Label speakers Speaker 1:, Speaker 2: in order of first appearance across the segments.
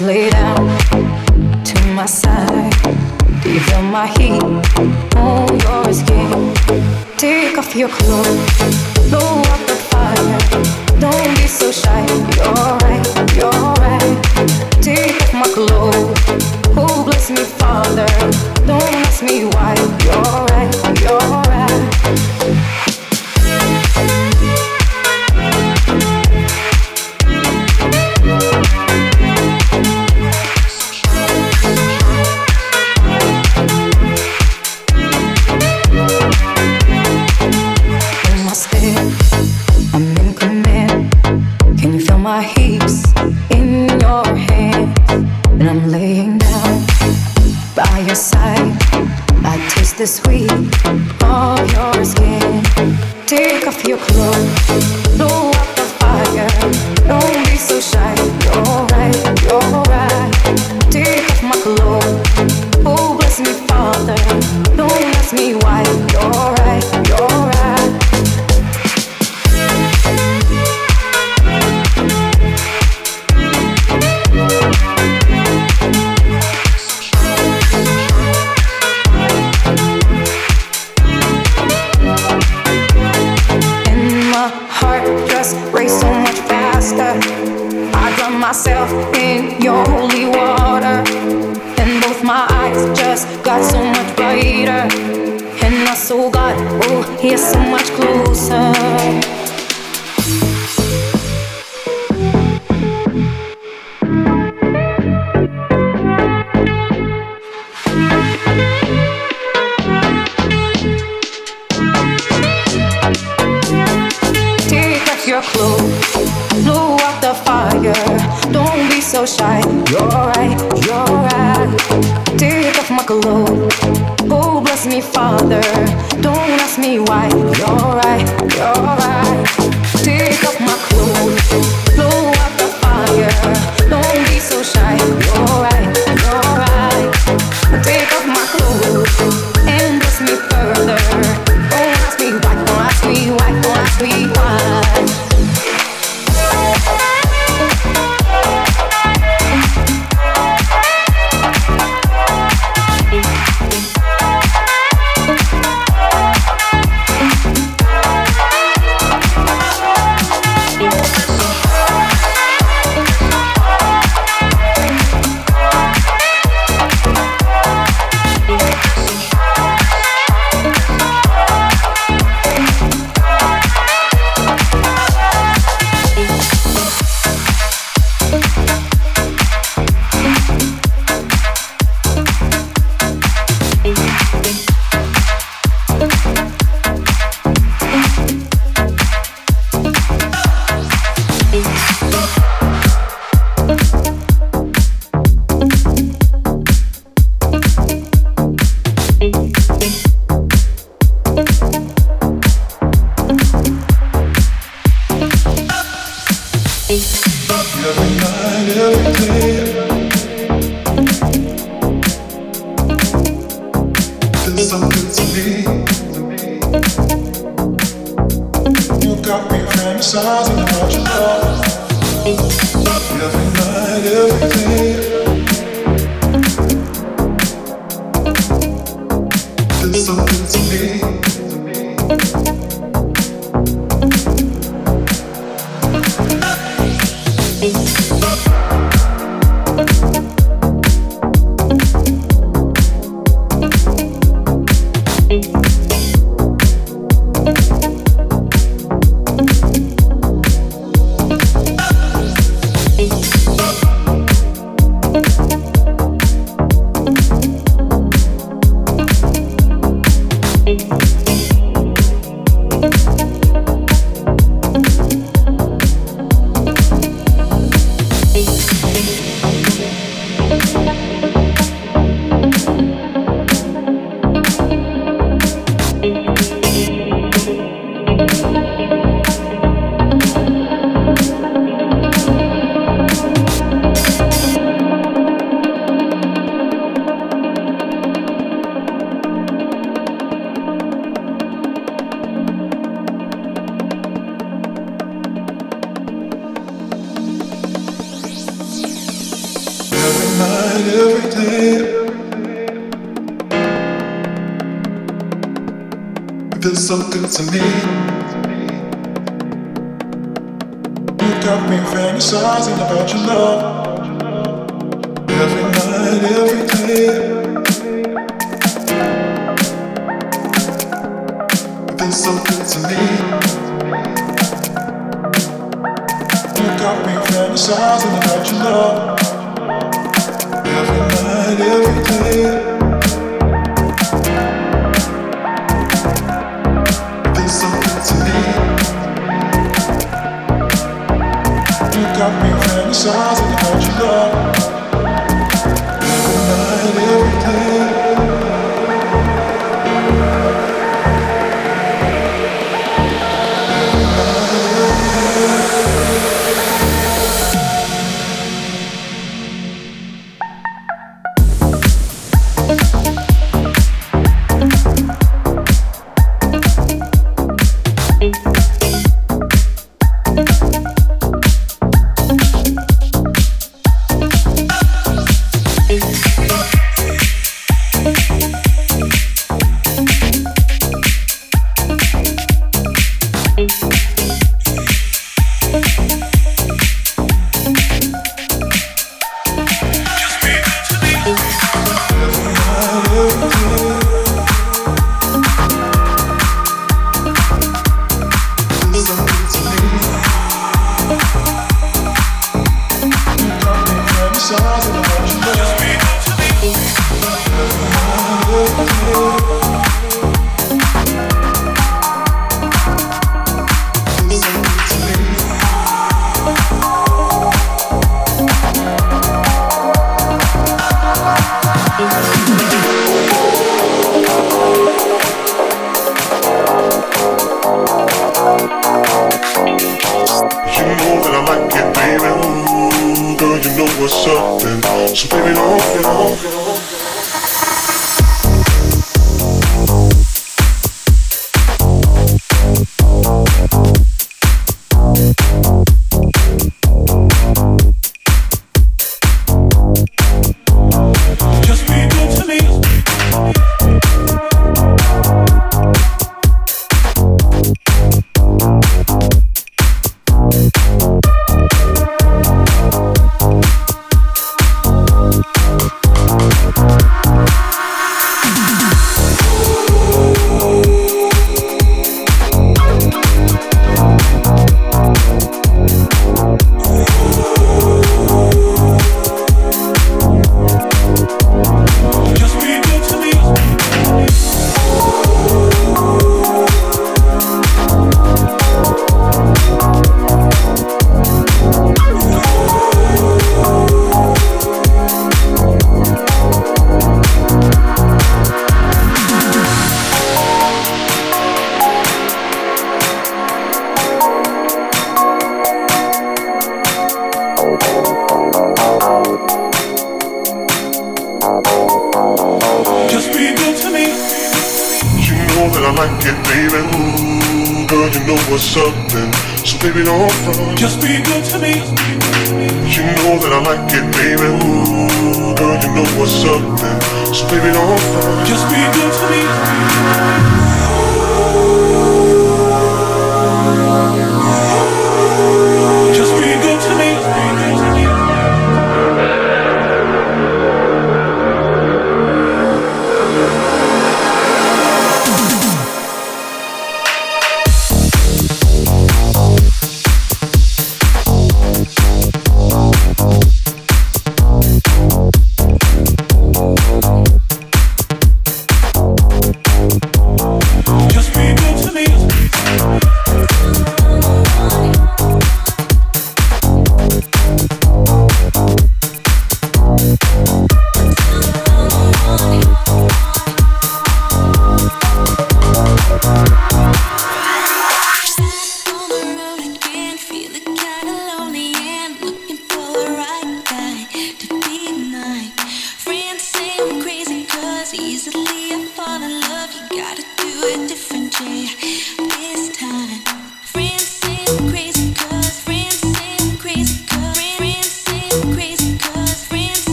Speaker 1: Lay down to my side. You feel my heat oh,
Speaker 2: on your skin? Take off your clothes, blow up the fire. Don't be so shy. You're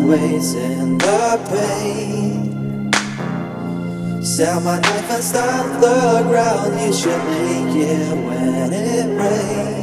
Speaker 2: always in the pain. Sell my knife and
Speaker 3: stop the ground. You should make it when it rains.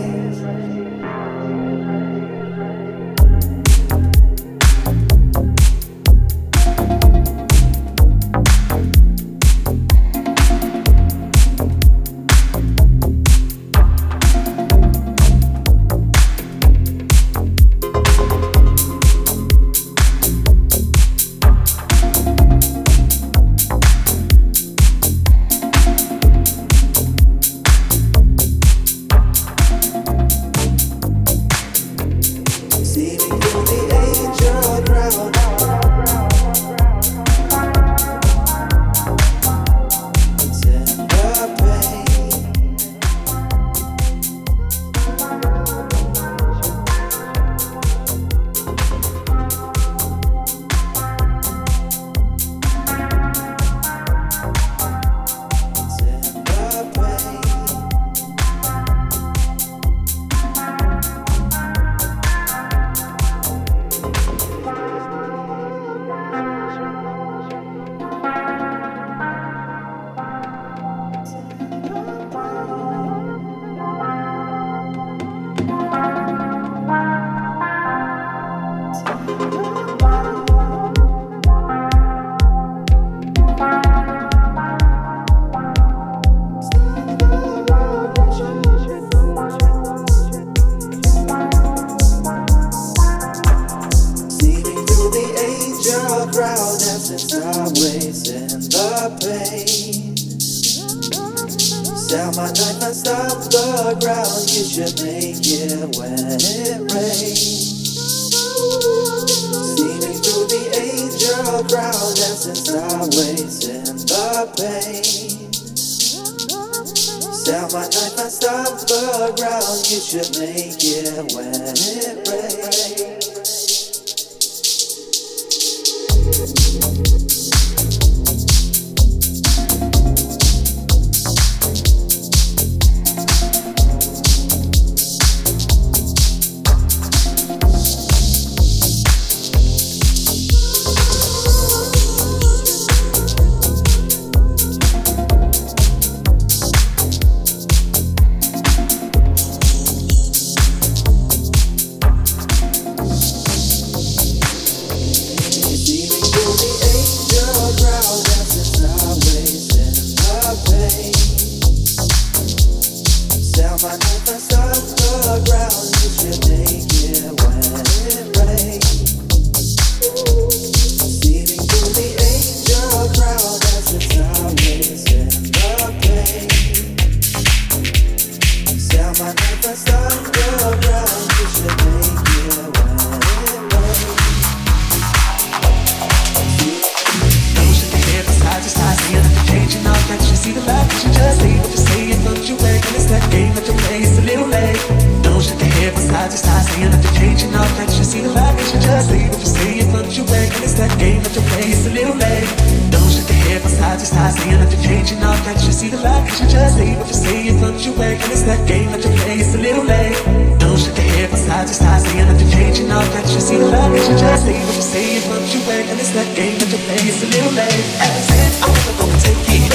Speaker 3: about you just leave what you say and fluctuate And it's that game that you play, it's a little late Don't shake your head from side to side
Speaker 4: Saying that you're changing all that you see the light Cause you just say what you say and fluctuate And it's that game that you play, it's a little late Don't shake your head from side to side Saying that you're changing all that you see the light Cause you just say what you say and fluctuate And it's that game that you play, it's a little late Don't shake your head from side to side Saying that you're changing all that you see the light Cause you just say what you say and fluctuate And it's that game that you play, it's a little late As if I wanna go take it.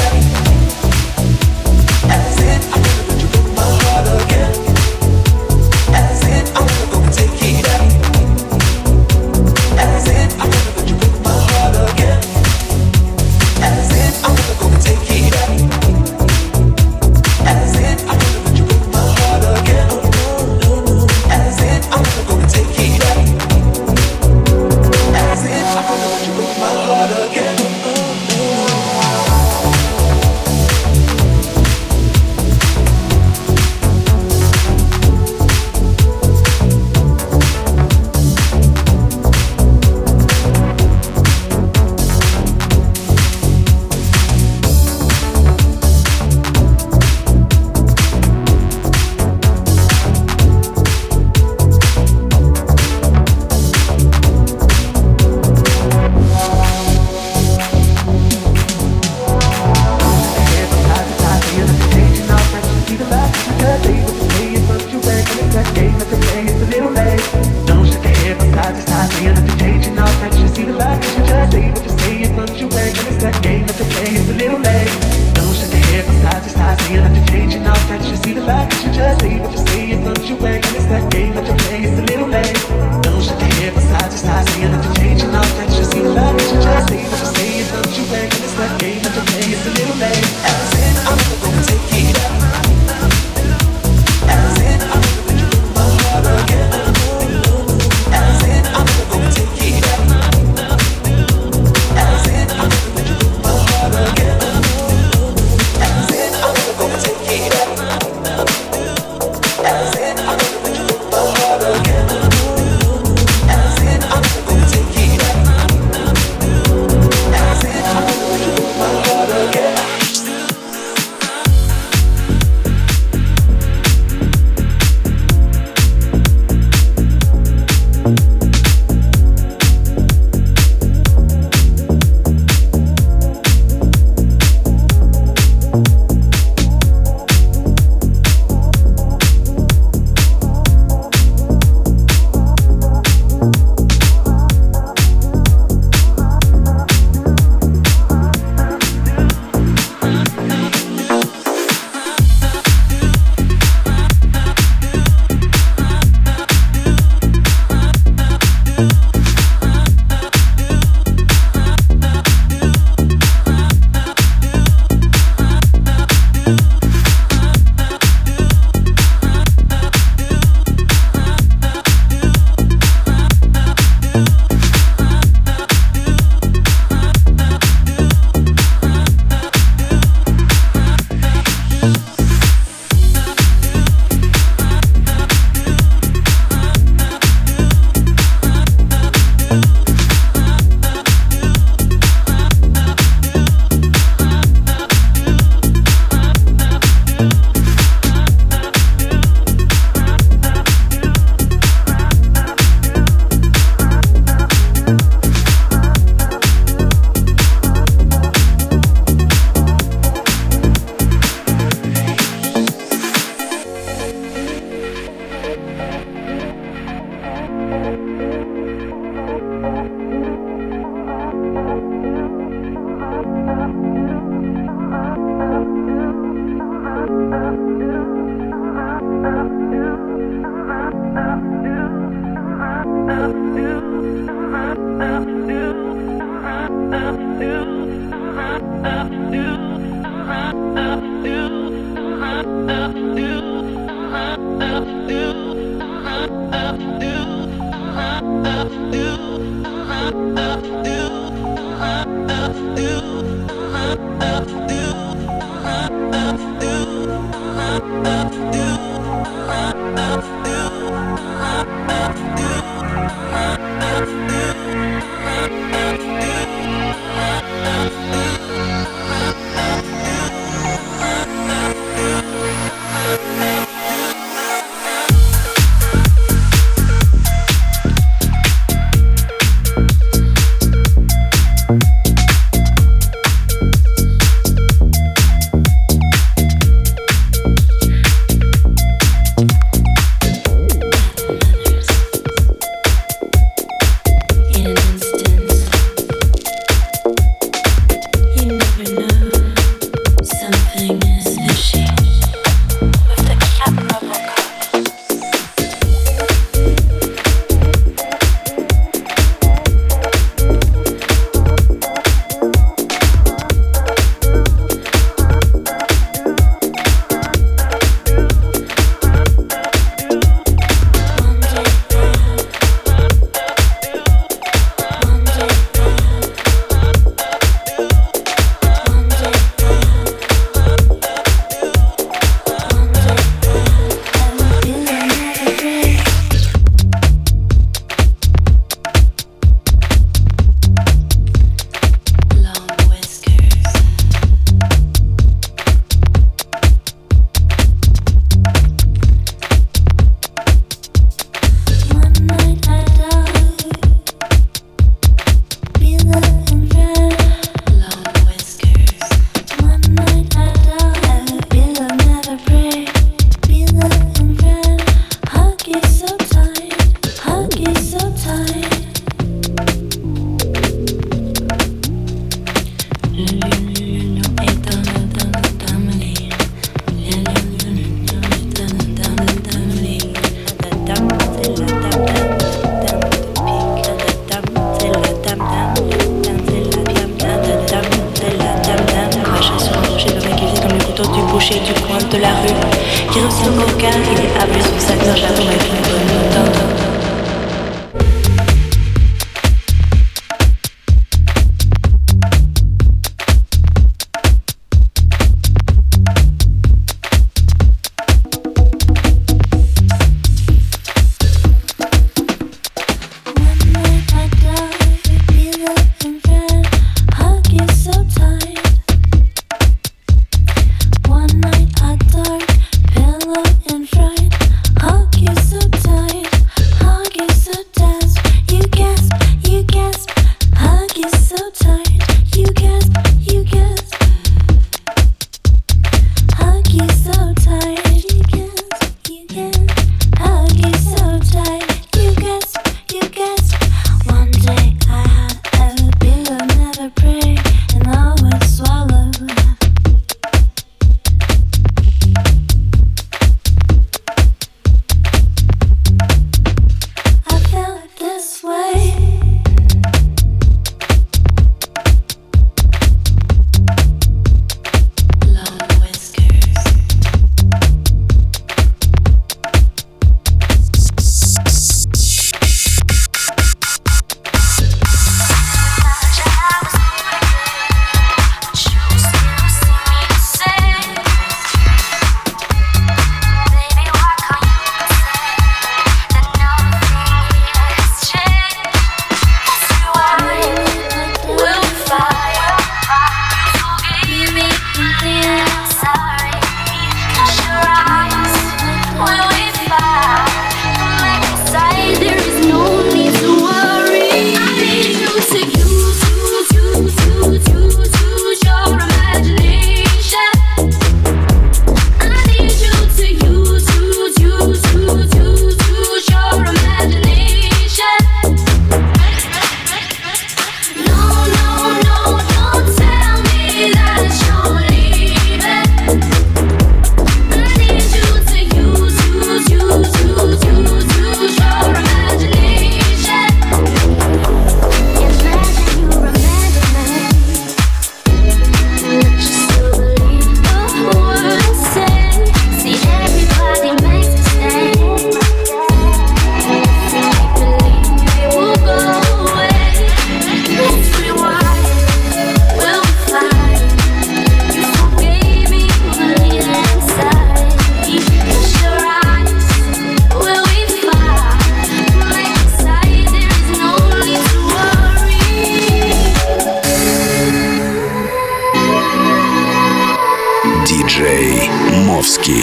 Speaker 4: You.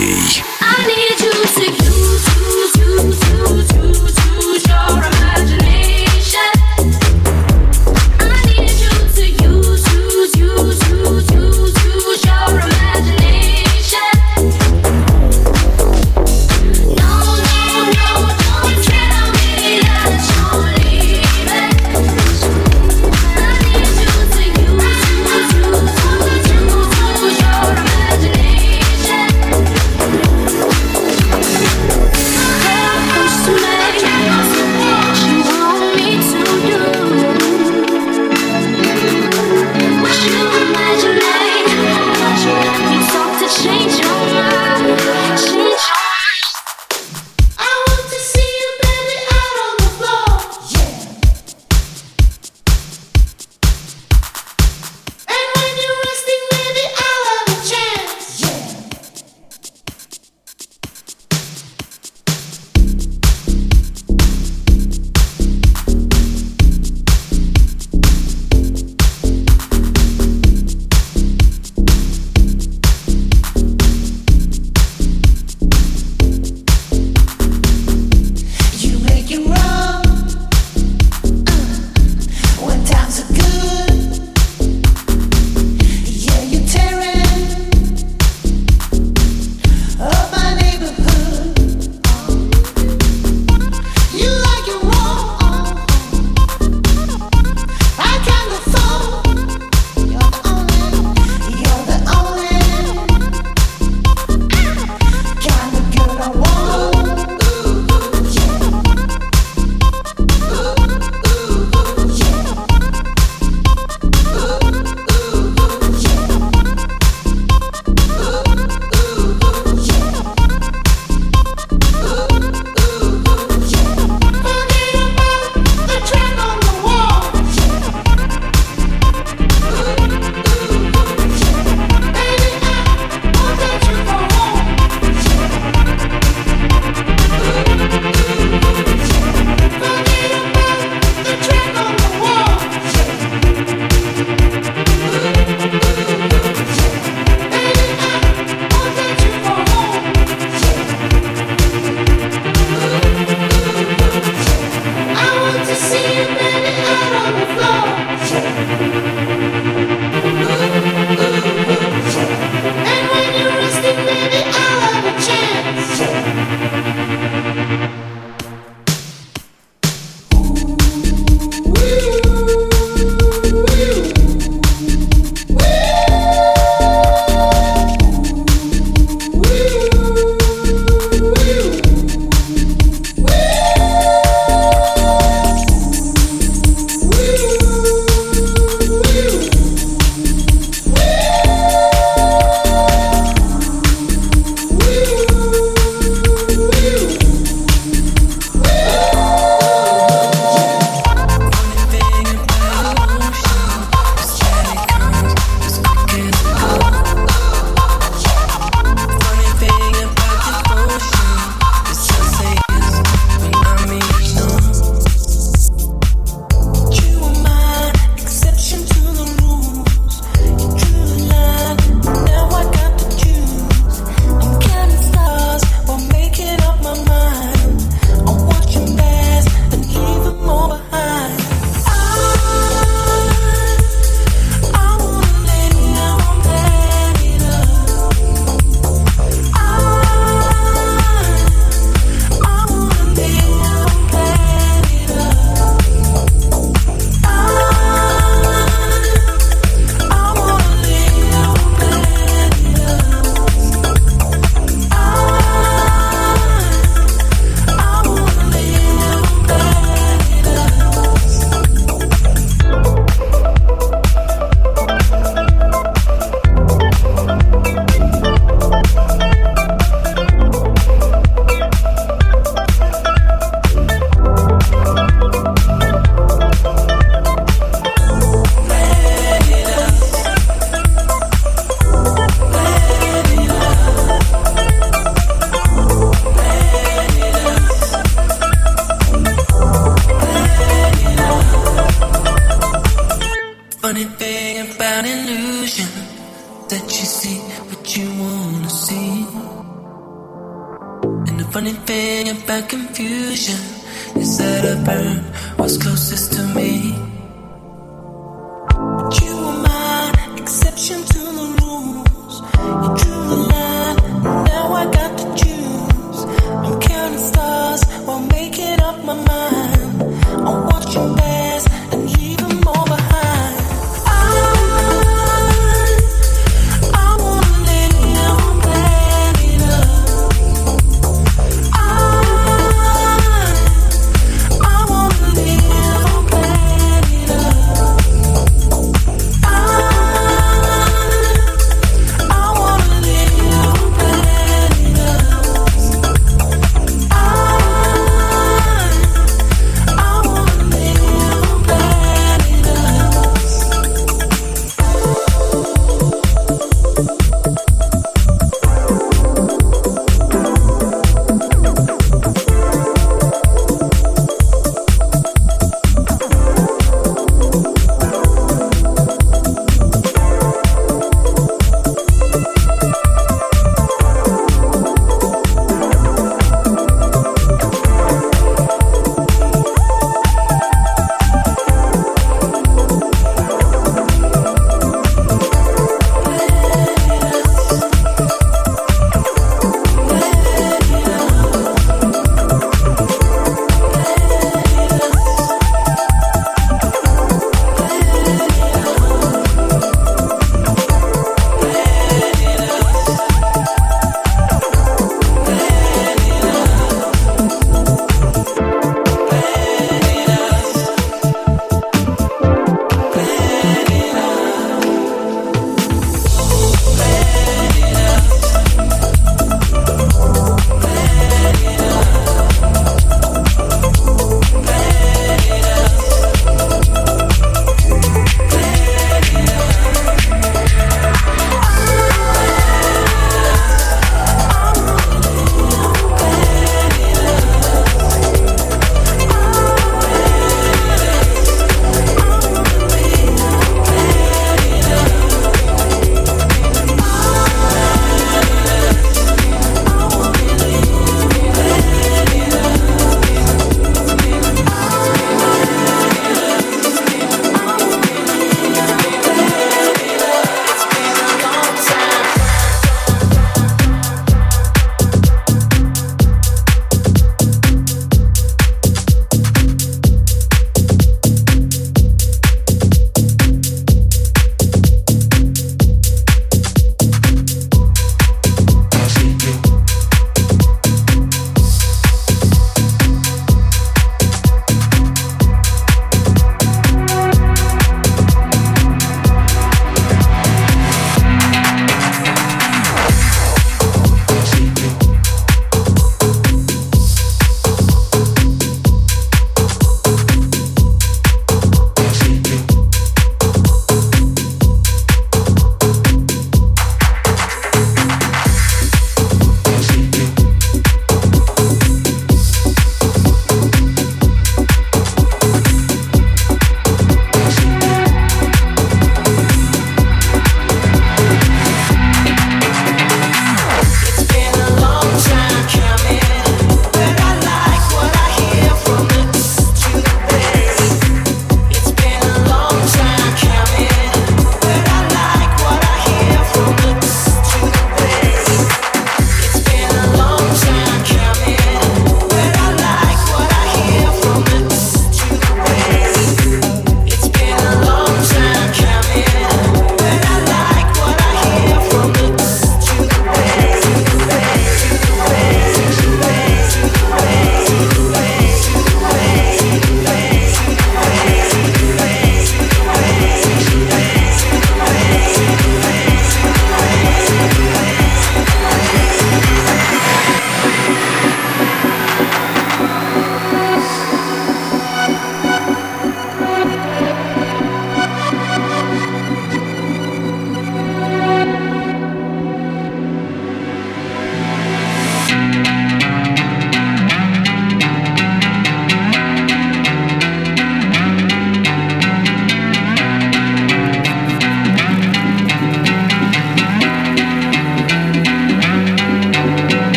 Speaker 4: I need you to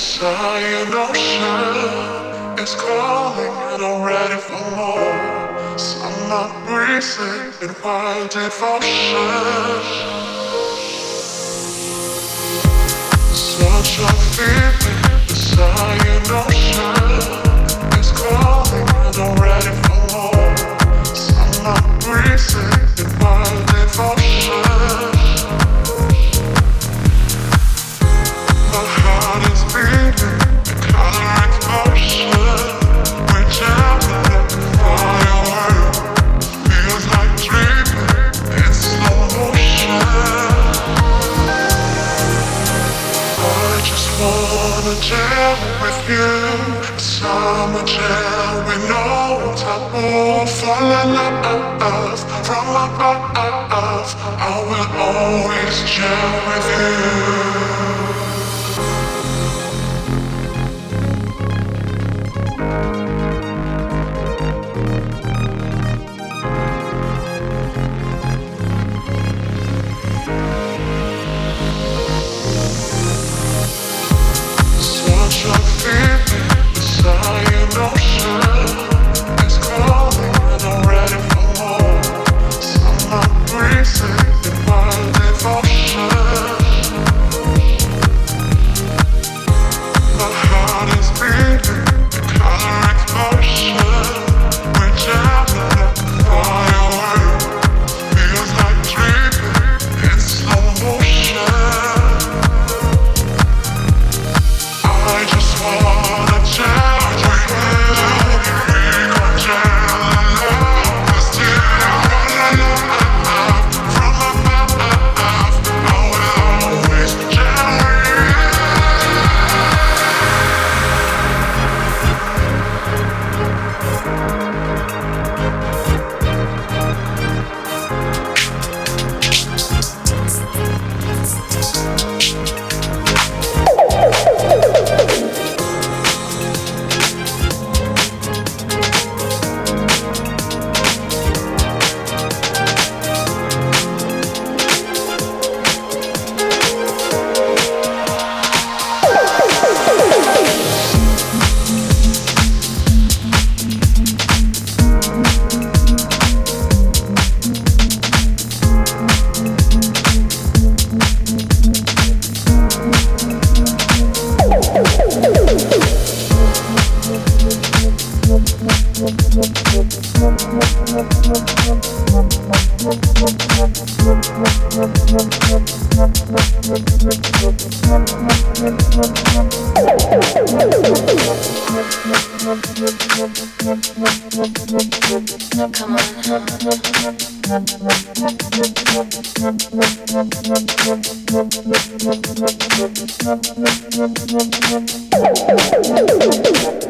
Speaker 4: High ocean is calling and I'm ready for more. So I'm not breathing in wild devotion. Such a feeling, the Zion ocean is calling and I'm ready for more.
Speaker 5: So I'm not breathing. perfume, summer jam with no taboo. For la la us, from above, I will always jam with you.
Speaker 2: Thank you.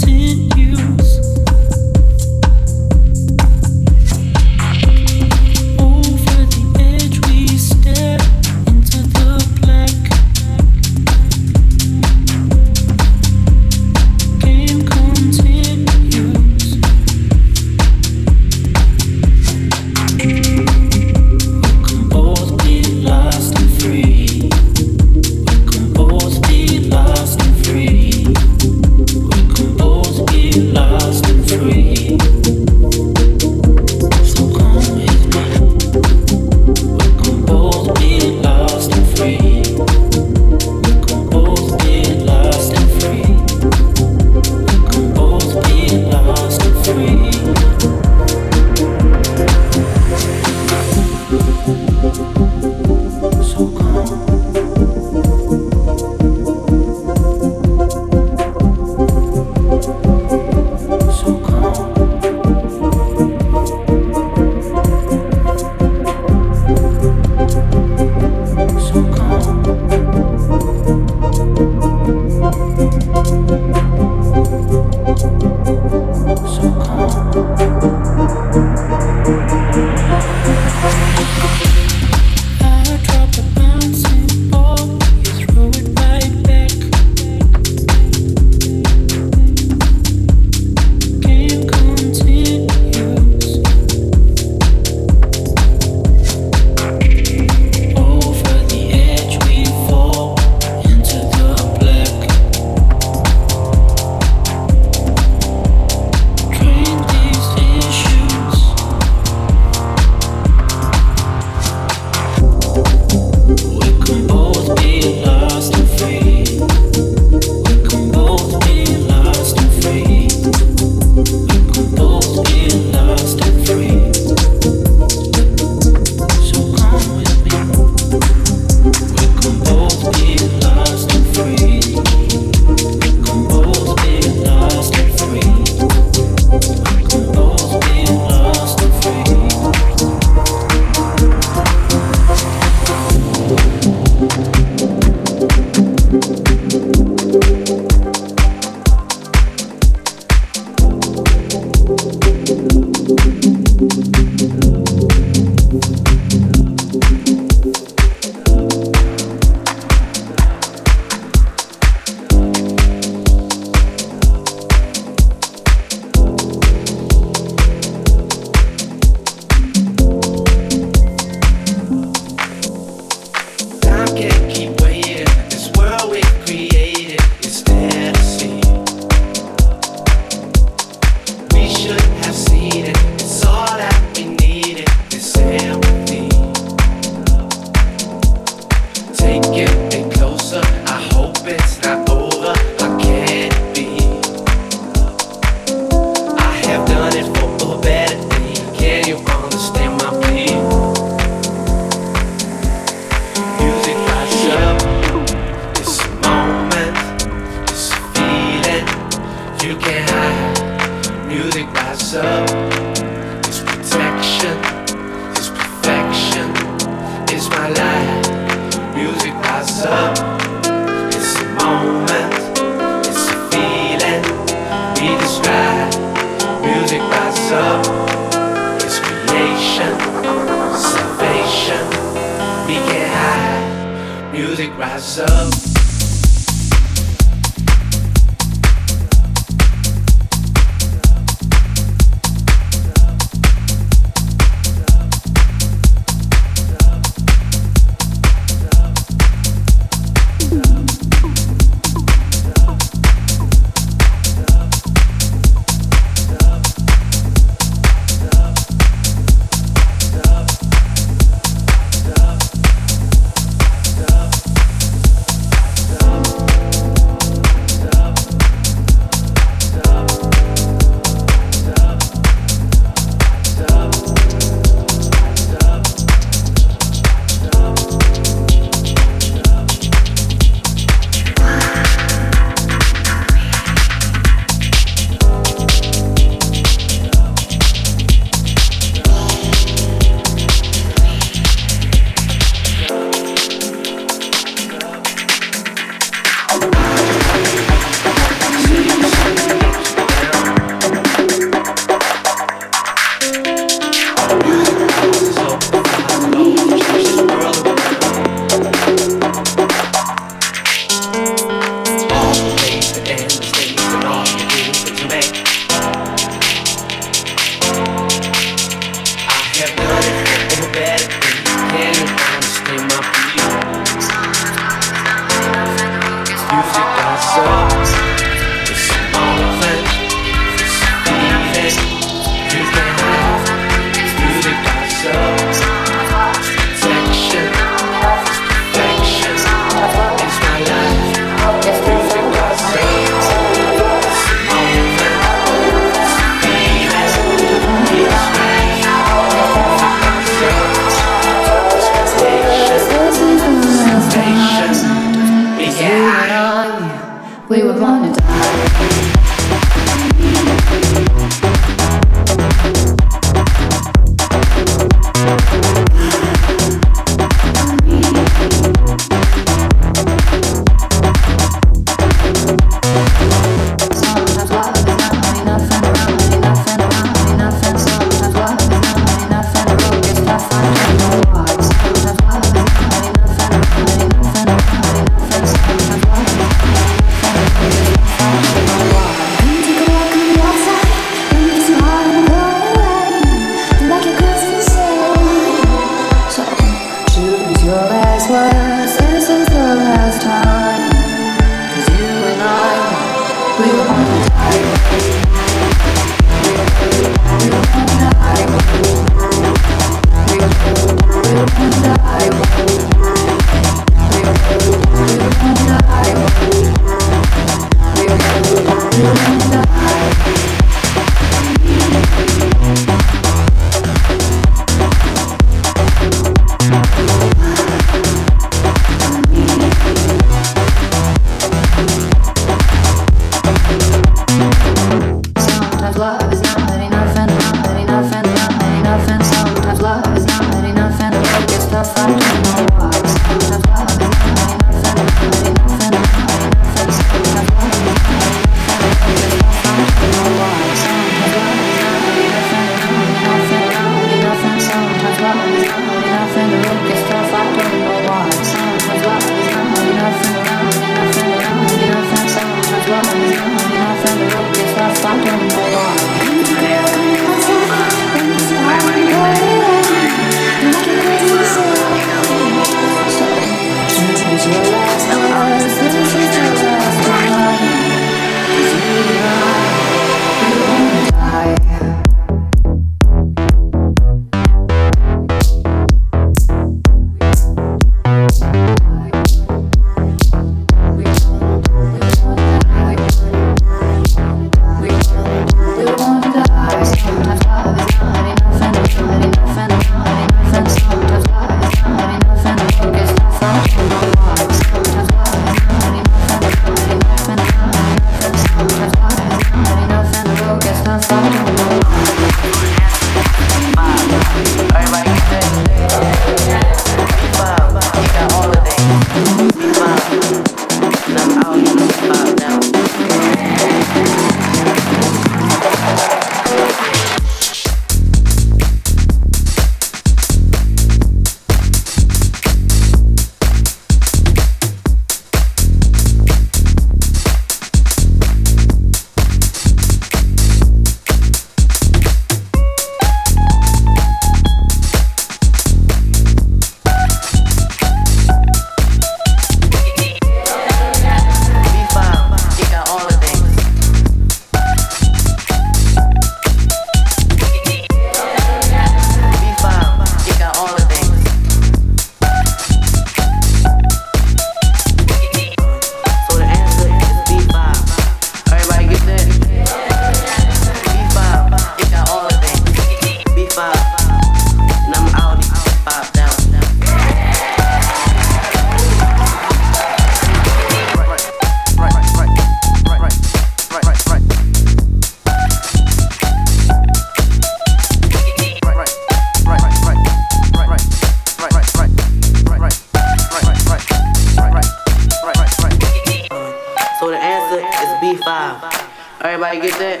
Speaker 6: Everybody get that?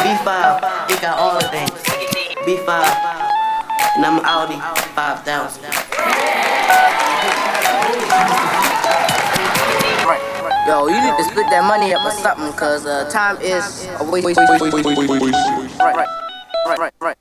Speaker 6: B5, it got all the things. B5, and I'm Audi 5000.
Speaker 2: Yo, you need to split that money up or something, cause uh, time is a waste.
Speaker 6: Right, right, right, right.